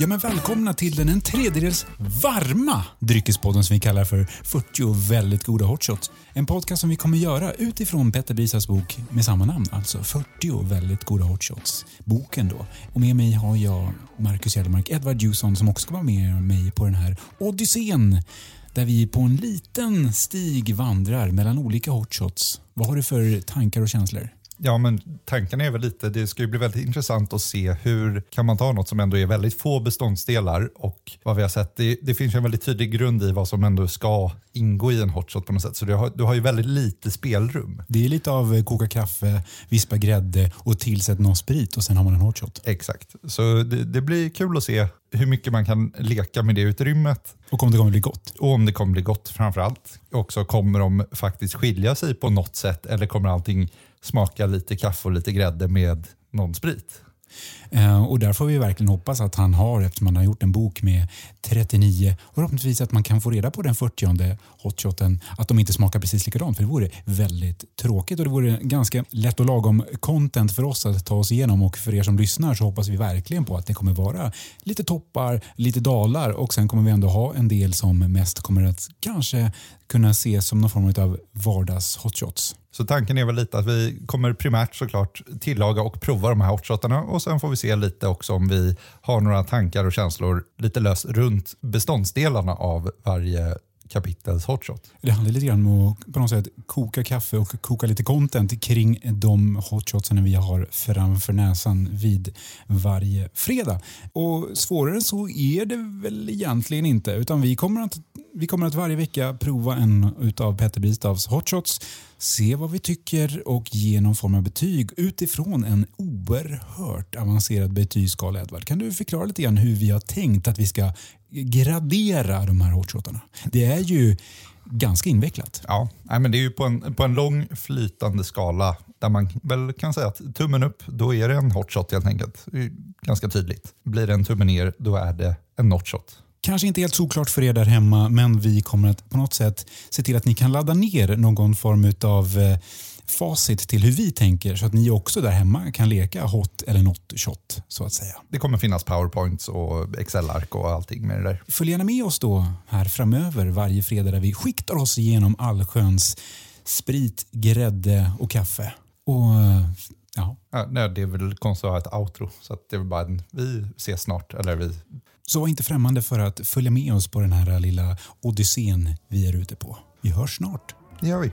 Ja, men välkomna till den en tredjedels varma dryckespodden som vi kallar för 40 väldigt goda hotshots. En podcast som vi kommer göra utifrån Petter Brisas bok med samma namn, alltså 40 väldigt goda hotshots. Boken då. Och med mig har jag Marcus Hjelmark, Edvard Jusson som också ska vara med mig på den här odyssén där vi på en liten stig vandrar mellan olika hotshots. Vad har du för tankar och känslor? Ja, men tanken är väl lite, det ska ju bli väldigt intressant att se hur kan man ta något som ändå är väldigt få beståndsdelar och vad vi har sett, det, det finns ju en väldigt tydlig grund i vad som ändå ska ingå i en hotshot på något sätt. Så du har, du har ju väldigt lite spelrum. Det är lite av koka kaffe, vispa grädde och tillsätt någon sprit och sen har man en hotshot. Exakt, så det, det blir kul att se hur mycket man kan leka med det utrymmet. Och om det kommer bli gott. Och om det kommer bli gott framför allt. Också kommer de faktiskt skilja sig på något sätt eller kommer allting smaka lite kaffe och lite grädde med någon sprit? Eh, och där får vi verkligen hoppas att han har, eftersom han har gjort en bok med 39, och förhoppningsvis att man kan få reda på den 40 hotshoten, att de inte smakar precis likadant. För det vore väldigt tråkigt och det vore ganska lätt och lagom content för oss att ta oss igenom och för er som lyssnar så hoppas vi verkligen på att det kommer vara lite toppar, lite dalar och sen kommer vi ändå ha en del som mest kommer att kanske kunna ses som någon form av vardags hotshots. Så tanken är väl lite att vi kommer primärt såklart tillaga och prova de här hotshotarna och sen får vi se lite också om vi har några tankar och känslor lite löst runt beståndsdelarna av varje kapitels hotshot. Det handlar lite grann om att på något sätt koka kaffe och koka lite content kring de hotshotsen vi har framför näsan vid varje fredag. Och svårare än så är det väl egentligen inte utan vi kommer att, vi kommer att varje vecka prova en utav Petter Bristavs hotshots se vad vi tycker och ge någon form av betyg utifrån en oerhört avancerad betygsskala. Edvard, kan du förklara lite grann hur vi har tänkt att vi ska gradera de här hotshotarna? Det är ju ganska invecklat. Ja, men det är ju på en, på en lång flytande skala där man väl kan säga att tummen upp, då är det en hotshot helt enkelt. Ganska tydligt. Blir det en tumme ner, då är det en notshot. Kanske inte helt såklart för er där hemma, men vi kommer att på något sätt se till att ni kan ladda ner någon form av facit till hur vi tänker så att ni också där hemma kan leka hot eller not shot så att säga. Det kommer finnas powerpoints och Excel-ark och allting med det där. Följ gärna med oss då här framöver varje fredag där vi skiktar oss igenom allsköns sprit, grädde och kaffe. Och ja. ja nej, det är väl konstigt att ha ett outro så att det är bara en, vi ses snart. Eller vi så var inte främmande för att följa med oss på den här lilla odyssén vi är ute på. Vi hörs snart. Det gör vi.